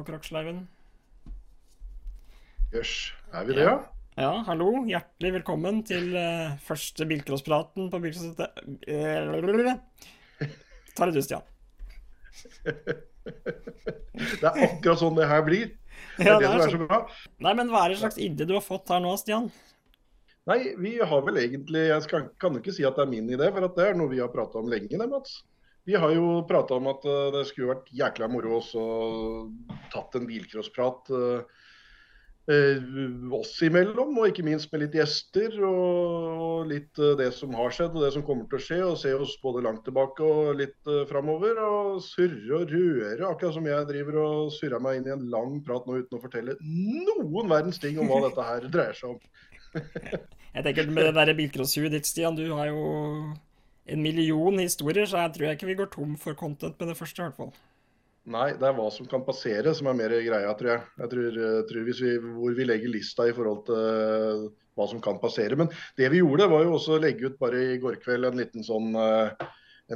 på Kroksleiven. Jøss, er vi det, ja? Ja, hallo. Hjertelig velkommen til uh, første bilcrosspraten på Bilcrosssettet. Uh, Ta det du, Stian. det er akkurat sånn det her blir. Det er Ja, det, det er som er sånn. så bra. Nei, men hva er det slags idé du har fått her nå, Stian? Nei, vi har vel egentlig Jeg skal, kan jo ikke si at det er min idé, for at det er noe vi har prata om lenge, det, Mats. Vi har jo prata om at eh, det skulle vært jækla moro også tatt en bilcrossprat eh, eh, oss imellom, og ikke minst med litt gjester. Og, litt det som har skjedd og det som kommer til å skje, og se oss både langt tilbake og litt framover. Og surre og røre, akkurat som jeg driver og surrer meg inn i en lang prat nå uten å fortelle noen verdens ting om hva dette her dreier seg om. Jeg tenker Med det der bilcrosshuet ditt, Stian, du har jo en million historier, så jeg tror jeg ikke vi går tom for content med det første, i hvert fall. Nei, det er hva som kan passere som er mer greia, tror jeg. Jeg tror, eh, tror vi, Hvor vi legger lista i forhold til eh, hva som kan passere. Men det vi gjorde, var jo også å legge ut bare i går kveld en liten sånn en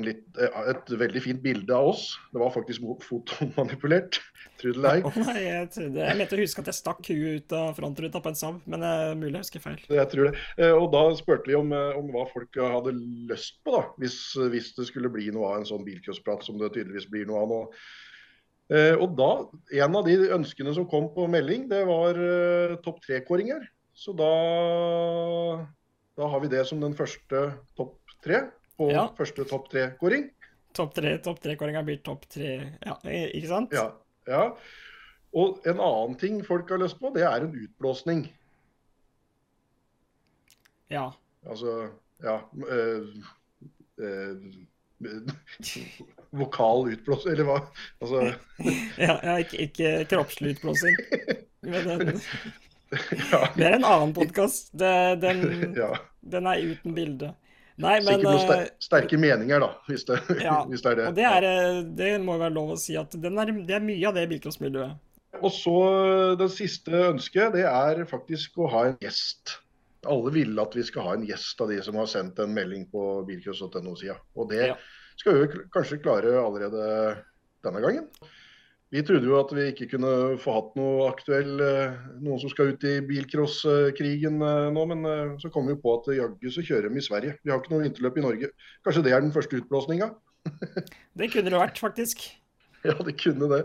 litt, eh, Et veldig fint bilde av oss. Det var faktisk fotomanipulert, tro det eller Å ei. jeg, trodde, jeg mente å huske at jeg stakk huet ut av frontruta på en Saab, men det er mulig jeg husker feil. Jeg tror det. Eh, Og da spurte vi om, eh, om hva folk hadde lyst på, da, hvis, hvis det skulle bli noe av en sånn bilcrossprat som det tydeligvis blir noe av nå. Og da, En av de ønskene som kom på melding, det var topp tre-kåringer. Så da, da har vi det som den første topp tre på Ja. første topp tre-kåring. Topp tre, topp tre-kåringa blir topp tre, ja, ikke sant? Ja, ja. Og en annen ting folk har lyst på, det er en utblåsning. Ja. Altså, ja øh, øh, Vokal utblåsning, eller hva? Altså, Ja, ja ikke, ikke kroppslig utblåsing. Den, ja. det er en annen podkast. Den, ja. den er uten bilde. Nei, men Sikkert noen eh, ster sterke meninger, da, hvis det, ja, hvis det er det. Og det, er, eh, det må være lov å si at er, det er mye av det bilcrossmiljøet. Og så det siste ønsket, det er faktisk å ha en gjest. Alle vil at vi skal ha en gjest av de som har sendt en melding på bilcross.no-sida. Og det Ja. skal vi kanskje klare allerede denne gangen. Vi trodde jo at vi ikke kunne få hatt noe aktuell eh, noen som skal ut i bilcrosskrigen eh, nå, men eh, så kom vi på at jaggu så kjører de i Sverige. Vi har ikke noe vinterløp i Norge. Kanskje det er den første utblåsninga? Det kunne det vært, faktisk. Ja, det kunne det.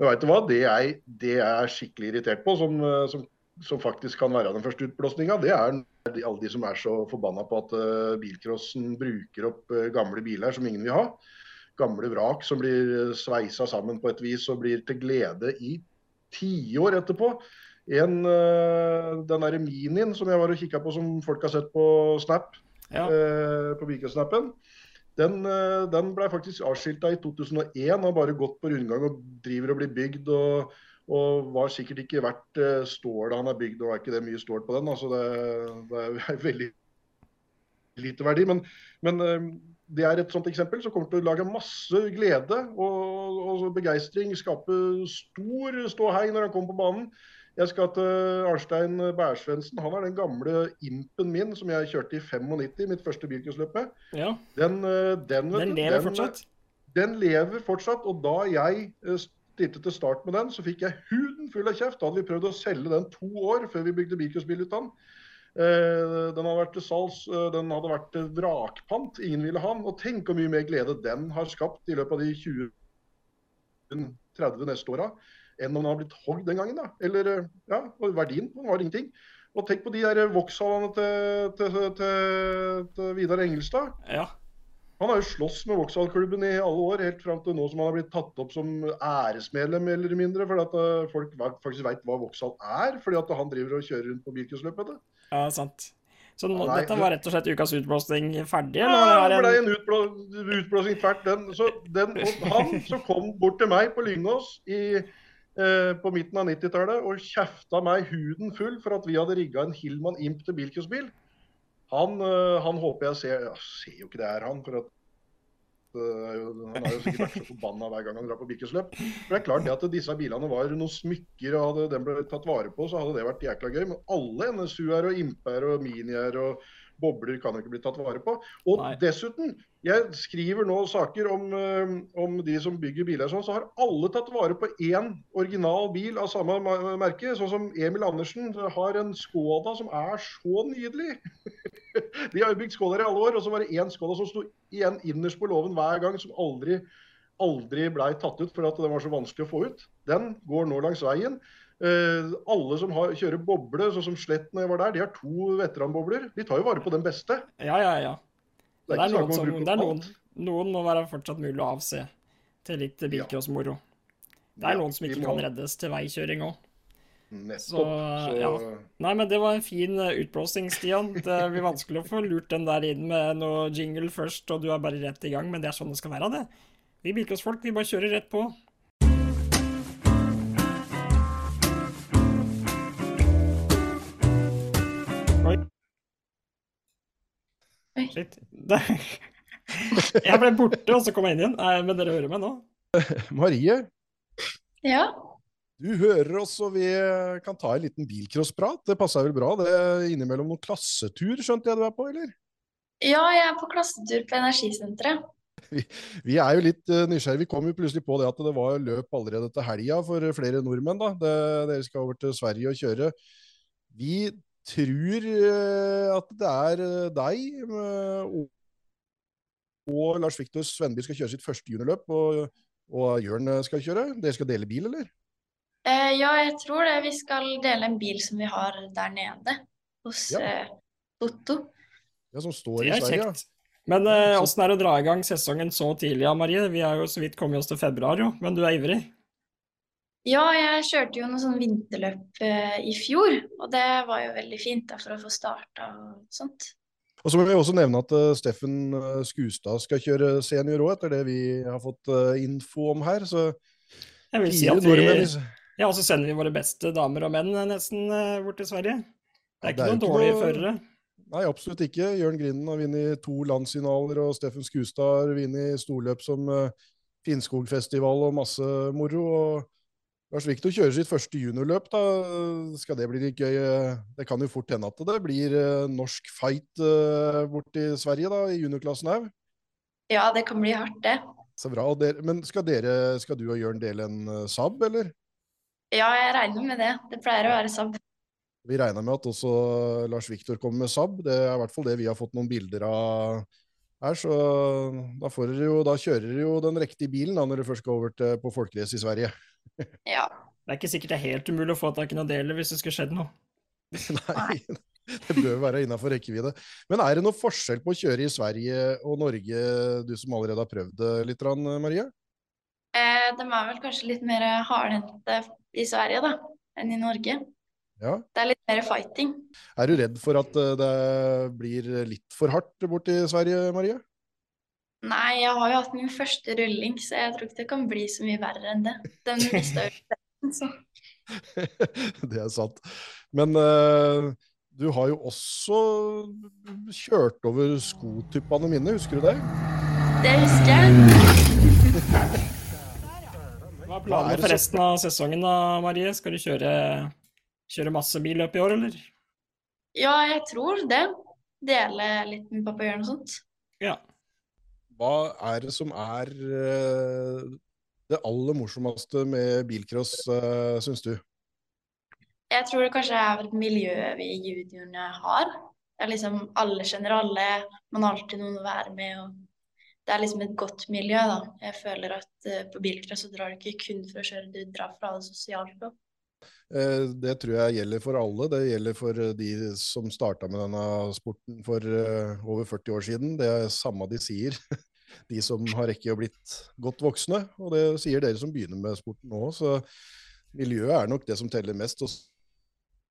Men vet du hva, det jeg, det jeg er skikkelig irritert på, som, som, som faktisk kan være den første utblåsninga, det er alle de som er så forbanna på at bilcrossen bruker opp gamle biler som ingen vil ha. Gamle vrak som blir sveisa sammen på et vis og blir til glede i tiår etterpå. En, eh, den derre Minien som jeg var og kikka på, som folk har sett på Snap, Ja. eh, på Bilcross-snappen. Den, eh, den ble faktisk avskilta i 2001, har bare gått på rundgang og driver og blir bygd. og, og var sikkert ikke verdt eh, stål han er bygd, og er ikke det mye stål på den. altså Det, det er veldig lite verdi. Men, men eh, det er et sånt eksempel som kommer til å lage masse glede og, og begeistring. Skape stor ståhei når han kommer på banen. Jeg skal til Arnstein Bærsvensen. Han er den gamle impen min som jeg kjørte i 95, mitt første bilcrossløp med. ja. Den, den, den, lever Den lever fortsatt. Den lever fortsatt. Og da jeg eh, stilte til start med den, så fikk jeg huden full av kjeft. Da hadde vi prøvd å selge den to år før vi bygde bilcrossbil ut av den. Eh, Den hadde vært til salgs, eh, den hadde vært til vrakpant. Ingen ville ha den. Og tenk hvor mye mer glede den har skapt i løpet av de 20-30 neste åra enn om den har blitt hogd den gangen. da. Eller, eh, ja, Verdien den var ingenting. Og tenk på de der Vauxhallene til, til, til, til Vidar Engelstad. Ja. Han har jo slåss med Vauxhall-klubben i alle år, helt fram til nå som han har blitt tatt opp som æresmedlem, eller mindre. Fordi at eh, folk faktisk veit hva Vauxhall er, fordi at han driver og kjører rundt på bilcrossløp. ja, sant. Så nå, Nei, dette var rett og slett ukas utblåsning ferdig? Ja, det ble en... utblå, utblåsning tvert, den. Så den, han som kom bort til meg på Lyngås i, eh, på midten av 90-tallet og kjefta meg huden full for at vi hadde rigga en Hillman Imp til bilcrossbil, han, eh, han håper jeg ser Jeg ser jo ikke det er han. for at eh, han har jo sikkert vært så forbanna hver gang han drar på bilcrossløp. For det er klart det at disse bilene var noen smykker, og hadde den ble tatt vare på, så hadde det vært jækla gøy. Men alle NSU-er og Imper og Minier og bobler kan ikke bli tatt vare på. Og Nei. dessuten, jeg skriver nå saker om, eh, om de som bygger biler, sånn, så har alle tatt vare på én original bil av samme merke. Sånn som Emil Andersen har en Skoda som er så nydelig. De har jo bygd Skodaer i alle år, og så var det én Skoda som sto igjen innerst på låven hver gang, som aldri, aldri blei tatt ut fordi at den var så vanskelig å få ut. Den går nå langs veien. Eh, alle som har, kjører boble, sånn som Slett når jeg var der, de har to veteranbobler. De tar jo vare på den beste. Ja, ja, ja. Det Det er er ikke snakk noen, som, det er noen, noen må være fortsatt mulig å avse til litt bilcrossmoro. Det er Ja, noen som ikke må- kan reddes til veikjøring òg. Så, Så, ja. Nei, men det var en fin eh, utblåsing, Stian. Det blir vanskelig å få lurt den der inn med noe jingle først, og du er bare rett i gang, men det er sånn det skal være, det. Vi bilcrossfolk, vi bare kjører rett på. Shit. Det- Jeg ble borte, og så kom jeg inn igjen. Nei, men dere hører meg nå? Marie, Ja. du hører oss, og vi kan ta en liten bilcrossprat. Det passer vel bra. Det er innimellom noen klassetur, skjønte jeg du er på, eller? ja, jeg er på klassetur på Energisenteret. Vi er jo litt uh, nysgjerrige. Vi kom jo plutselig på det at det var løp allerede til helga for flere nordmenn. da. Det, dere skal over til Sverige og kjøre. Vi tror eh, at det er eh, deg eh, og, og Lars Viktor Svenby skal kjøre sitt første juniorløp, og, og Jørn skal kjøre. Dere skal dele bil, eller? Eh, ja, jeg tror det. Vi skal dele en bil som vi har der nede hos Ja. eh, Otto. Ja, Som står i er Sverige. kjekt. Men eh, er det å dra i gang sesongen så tidlig, Marie? Vi har jo så vidt kommet oss til februar, jo, men du er ivrig. Ja, jeg kjørte jo noe sånn vinterløp eh, i fjor, og det var jo veldig fint da, for å få starta og sånt. Og så må vi også nevne at uh, Steffen eh, Skustad skal kjøre senior òg, etter det vi har fått uh, info om her. Så Jeg vil si at vi Ja, og så sender vi våre beste damer og menn nesten uh, bort til Sverige. Det er Ja, ikke det er noen dårlige noe- førere. Nei, absolutt ikke. Jørn Grinden har vunnet to landsfinaler, og Steffen Skustad har vunnet storløp som uh, Finnskogfestival og masse moro. og Lars Viktor kjører sitt første juniorløp. da. Skal det bli litt gøy? eh, Det kan jo fort hende at det blir eh, norsk fight bort borti Sverige da, i juniorklassen òg. Ja, det kan bli hardt, det. Så bra. Men skal, dere, skal du og Jørn dele en Saab, eller? Ja, jeg regner med det. Det pleier å være Saab. Vi regner med at også Lars Viktor kommer med Saab. Det er i hvert fall det vi har fått noen bilder av her. Så da, jo, da kjører dere jo den riktige bilen da, når dere først skal over til, på folkerace i Sverige. Ja. Det er ikke sikkert det er helt umulig å få tak i noen deler hvis det skulle skjedd noe. Nei, det bør være innafor rekkevidde. Men er det noe forskjell på å kjøre i Sverige og Norge, du som allerede har prøvd det litt, Marie? Eh, de er vel kanskje litt mer hardhendte i Sverige da, enn i Norge. Ja. Det er litt mer fighting. Er du redd for at uh, det blir litt for hardt borti Sverige, Marie? Nei, jeg har jo hatt min første rulling, så jeg tror ikke det kan bli så mye verre enn det. Den mista jo så. det er sant. Men uh, du har jo også kjørt over skotuppene mine, husker du det? Det husker jeg. Hva er planen for resten av sesongen da, Marie? Skal du kjøre, kjøre masse billøp i år, eller? Ja, jeg tror det. Dele litt med pappa og gjøre noe sånt. Ja. Hva er det som er eh, det aller morsomste med bilcross, uh, syns du? Jeg tror det kanskje er et miljø vi juniorene har. Det er liksom alle kjenner alle, man har alltid noen å være med. og Det er liksom et godt miljø, da. Jeg føler at eh, på bilcross så drar du ikke kun for å kjøre, du drar ha det sosialt. Eh, Det tror jeg gjelder for alle. Det gjelder for eh, de som starta med denne sporten for eh, over 40 år siden. Det er samme de sier. De som har rekket å blitt godt voksne. Og det sier dere som begynner med sporten nå. Så miljøet er nok det som teller mest. Og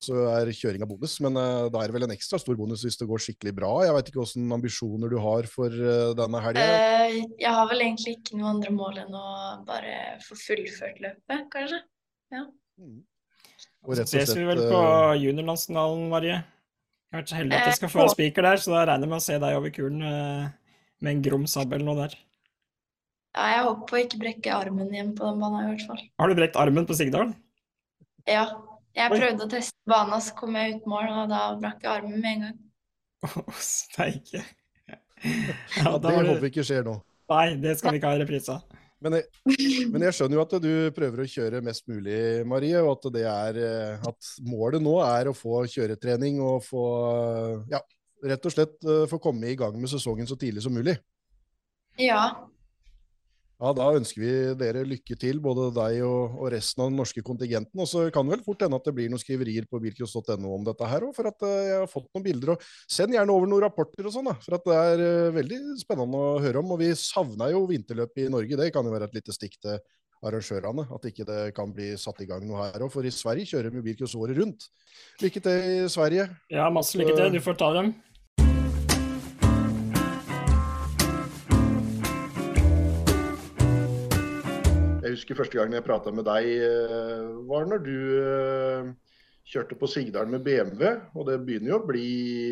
så er kjøringa bonus. Men uh, da er det vel en ekstra stor bonus hvis det går skikkelig bra. Jeg veit ikke hvilke ambisjoner du har for uh, denne helga. Uh, jeg har vel egentlig ikke noe andre mål enn å bare få fullført løpet, kanskje. Mm. Og Og så rett og ses vi vel på eh, juniorlandsfinalen, Marie. Jeg har vært så heldig at jeg skal Eh, få en spiker der, så da regner jeg med å se deg over kulen eh, med en grom sabel nå der. Ja, jeg håper på å ikke brekke armen igjen på den banen i hvert fall. Har du brekt armen på Sigdal? Ja, jeg Oi. prøvde å teste banen, så kom jeg ut mål, og da brakk jeg armen med en gang. Å, steike. Ja, Ja, det håper vi ikke skjer nå. Nei, det skal vi ikke ha i reprise. Men jeg, men jeg skjønner jo at du prøver å kjøre mest mulig, Marie, og at, det er, eh, at målet nå er å få kjøretrening og få ja, rett og slett eh, få komme i gang med sesongen så tidlig som mulig. Ja. Ja, Da ønsker vi dere lykke til, både deg og, og resten av den norske kontingenten. Og så kan det vel fort hende at det blir noen skriverier på bilcross.no om dette her òg, for at eh, jeg har fått noen bilder. og Send gjerne over noen rapporter og sånn, da, for at det er eh, veldig spennende å høre om. Og vi savner jo vinterløp i Norge, det kan jo være et lite stikk til arrangørene. At ikke det kan bli satt i gang noe her òg. For i Sverige kjører vi bilcross året rundt. Lykke til i Sverige. Ja, masse lykke til. Du får ta dem. Jeg husker første gangen jeg prata med deg, eh, var når du eh, kjørte på Sigdalen med BMW. Og det begynner jo å bli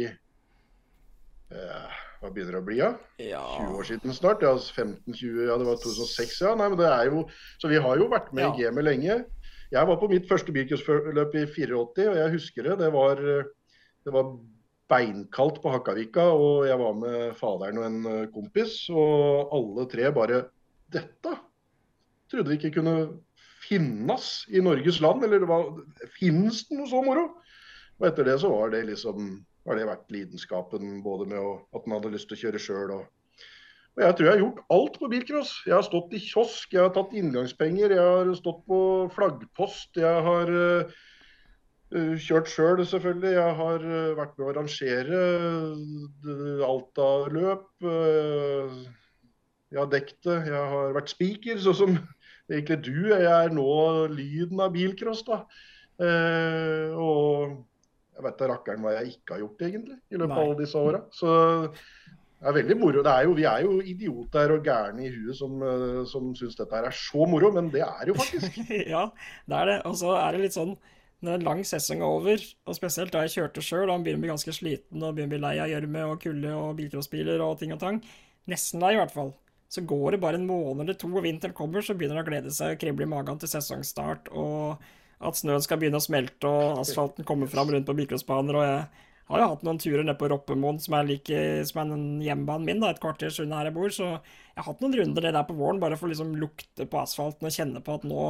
eh, Hva begynner det å bli, ja? Ja. 20 år siden snart. Ja, 15-20, ja det var 2006, ja. Nei, men det er jo, så vi har jo vært med Ja. i gamet lenge. Jeg var på mitt første bilcrossløp i 84, og jeg husker det. Det var, det var beinkaldt på Hakkavika, og jeg var med faderen og en kompis. Og alle tre bare Dette trodde vi ikke kunne finnes i Norges land. Eller det var, finnes det noe så moro? Og etter det så var det liksom har det vært lidenskapen både med å, at man hadde lyst til å kjøre sjøl og og Jeg tror jeg har gjort alt på bilcross. Jeg har stått i kiosk, jeg har tatt inngangspenger, jeg har stått på flaggpost. Jeg har uh, kjørt sjøl, selv, selvfølgelig. Jeg har uh, vært med å arrangere uh, Alta-løp. Uh, jeg har dekket det. Jeg har vært speaker, sånn som egentlig du. Er nå lyden av bilcross, da. Eh, og jeg vet da rakkeren hva jeg ikke har gjort, egentlig, i løpet av alle disse åra. Så det er veldig moro. Det er jo, vi er jo idioter og gærne i huet som, eh, som syns dette her er så moro, men det er jo faktisk. ja, det er det. Og så er det litt sånn når en lang sesong er over, og spesielt da jeg kjørte sjøl, og han begynner å bli ganske sliten og begynner å bli lei av gjørme og kulde og bilcrossbiler og ting og tang, nesten lei i hvert fall, så går det bare en måned eller to, og vinteren kommer, så begynner han å glede seg og krible i magen til sesongstart, og at snøen skal begynne å smelte, og asfalten kommer fram rundt på mikrosbaner. og jeg har jo hatt noen turer ned på Roppemoen, som er like som er hjemmebanen min, da, et kvarters unna her jeg bor. Så jeg har hatt noen runder der på våren, bare for å liksom lukte på asfalten og kjenne på at nå,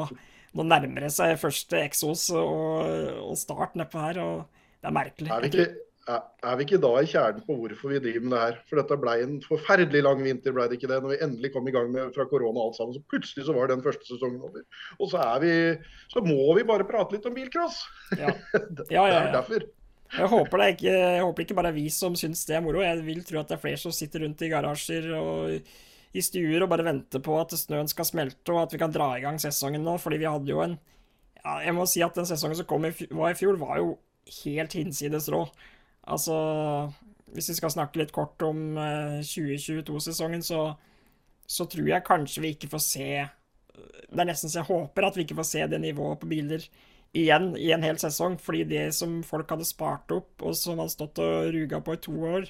nå nærmer det seg første eksos og, og start nedpå her. Og det er merkelig. Er det ikke, er, vi ikke da i kjernen på hvorfor vi driver med det her? For dette ble en forferdelig lang vinter, ble det ikke det? Når vi endelig kom i gang med fra korona og alt sammen, så plutselig så var den første sesongen over. Og så er vi Så må vi bare prate litt om bilcross. Ja. Det Ja, ja, er derfor. Jeg håper det ikke, jeg håper ikke bare er vi som syns det er moro. Jeg vil tro at det er flere som sitter rundt i garasjer og i stuer og bare venter på at snøen skal smelte og at vi kan dra i gang sesongen nå. Fordi vi hadde jo en ja, Jeg må si at den sesongen som kom i, var i fjor, var jo helt hinsides rå. Altså Hvis vi skal snakke litt kort om eh, 2022-sesongen, så, så tror jeg kanskje vi ikke får se Det er nesten så jeg håper at vi ikke får se det nivået på biler igjen i en hel sesong, fordi det som folk hadde spart opp, og som hadde stått og ruga på i to år,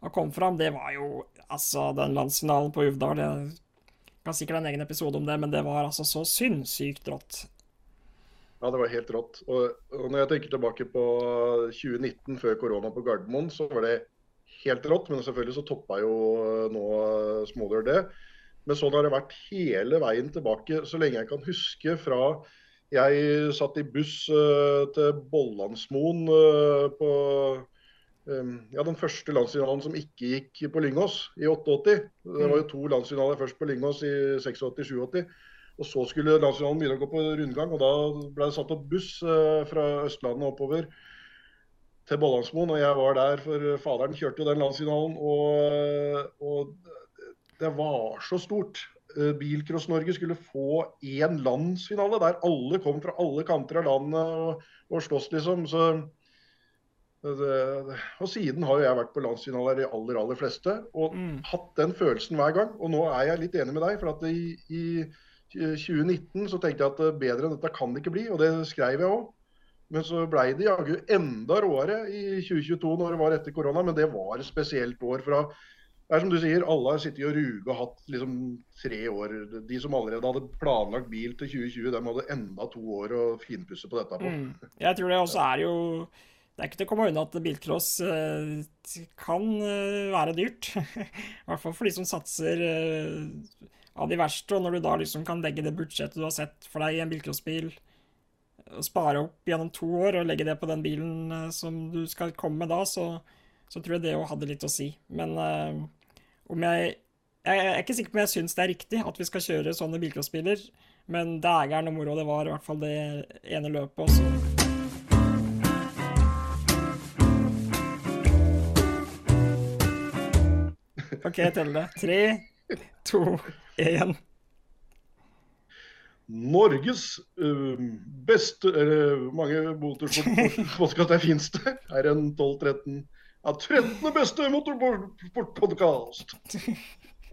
og kom fram, det var jo altså den landsfinalen på Uvdal. Jeg kan sikkert ha en egen episode om det, men det var altså så sinnssykt rått. Ja, det var helt rått. Og, og når jeg tenker tilbake på 2019, før korona på Gardermoen, så var det helt rått. Men selvfølgelig så toppa jo eh, nå Smålør det. Men sånn har det vært hele veien tilbake, så lenge jeg kan huske fra jeg satt i buss eh, til Bollandsmoen eh, på eh, ja, den første landsfinalen som ikke gikk på Lyngås i 88. Det var jo to landsfinaler først på Lyngås i 86-87. Og så skulle landsfinalen begynne å gå på rundgang, og da ble det satt opp buss eh, fra Østlandet oppover til Bollandsmoen. Og jeg var der, for faderen kjørte jo den landsfinalen. Og, og det var så stort. Eh, Bilcross-Norge skulle få én landsfinale der alle kom fra alle kanter av landet og, og slåss, liksom. Så det, og siden har jo jeg vært på landsfinaler de aller, aller fleste. Og Mm. hatt den følelsen hver gang. Og nå er jeg litt enig med deg. For at i, i 2019 så tenkte jeg at eh, bedre enn dette kan det ikke bli, og det skrev jeg òg. Men så blei det jaggu enda råere i 2022 når det var etter korona. Men det var et spesielt år. fra det er som du sier, alle har sittet og ruga og hatt liksom tre år. De som allerede hadde planlagt bil til 2020, de hadde enda to år å finpusse på dette på. Mm. Jeg tror det også er jo det er ikke til å komme unna at bilcross eh, kan eh, være dyrt. I hvert fall for de som satser eh, av de verste. Og når du da liksom kan legge det budsjettet du har sett for deg i en bilcrossbil, og spare opp gjennom to år og legge det på den bilen eh, som du skal komme med da, så, så tror jeg det òg hadde litt å si. Men eh, om jeg Jeg er ikke sikker på om jeg syns det er riktig at vi skal kjøre sånne bilcrossbiler, men det er gærent moro det var i hvert fall det ene løpet også. OK, jeg teller det. Tre, to, én. Norges uh, beste Eller mange motorsportpodkaster fins det? Er en 12-13 Ja, 13. beste motorsportpodkast!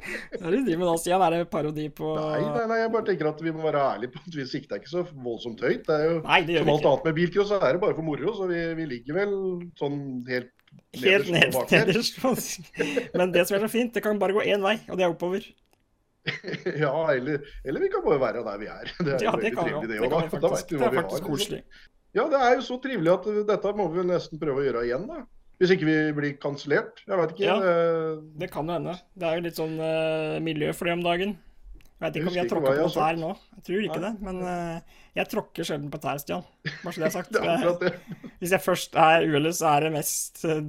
Hva er det du driver med nå, Stian? Er det parodi på Nei, nei, nei, jeg bare tenker at vi må være ærlige på at vi sikter ikke så voldsomt høyt. Det er jo Nei, det Som alt annet med bilcross, så er det bare for moro. Så vi, vi ligger vel sånn helt Helt nederst her. nederst. Men det som er så fint, det kan bare gå én vei, og det er oppover. Ja, eller, eller vi kan bare være der vi er. Det er Ja, det kan trivelig, det Det òg. kan Da, da faktisk. Det er faktisk koselig. Ja, det er jo så trivelig at dette må vi vel nesten prøve å gjøre igjen, da. Hvis ikke vi blir kansellert. Jeg veit ikke. Ja. det- kan jo hende. Det er jo litt sånn uh, miljø for det om dagen. Jeg vet ikke om vi har tråkka på tær nå. Jeg tror ikke Nei. det. Men uh, jeg tråkker sjelden på tær, Stian. Bare så det er sagt. Det er det. Hvis jeg først er uheldig, så er det mest uh,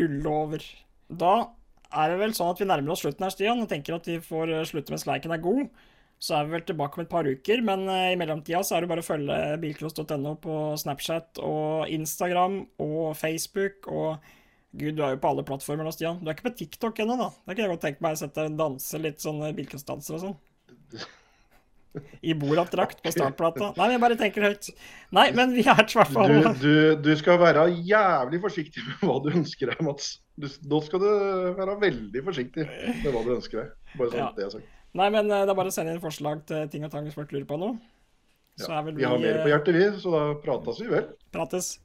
rulle over. Da er det vel sånn at vi nærmer oss slutten her, Stian. og tenker at vi får uh, slutte mens leiken er god. Så er vi vel tilbake om et par uker, men uh, i mellomtida så er det bare å følge bilcross.no på Snapchat og Instagram og Facebook og Gud, du er jo på alle plattformer nå, Stian. Du er ikke på TikTok ennå, da? Da kunne jeg godt tenke meg å sette danse litt sånn bilcrossdanser og sånn. I Borat-drakt på startplata. Nei, jeg bare tenker høyt. Nei, men vi er i hvert fall Du, du, du skal være jævlig forsiktig med hva du ønsker deg, Mats. Du, nå skal du være veldig forsiktig med hva du ønsker deg. Bare sånn Ja. det er sagt. Nei, men eh, det er bare å sende inn forslag til ting og tang hvis folk lurer på noe. Så Ja, vel vi har mer eh, på hjertet, vi, så da prates vi vel. prates.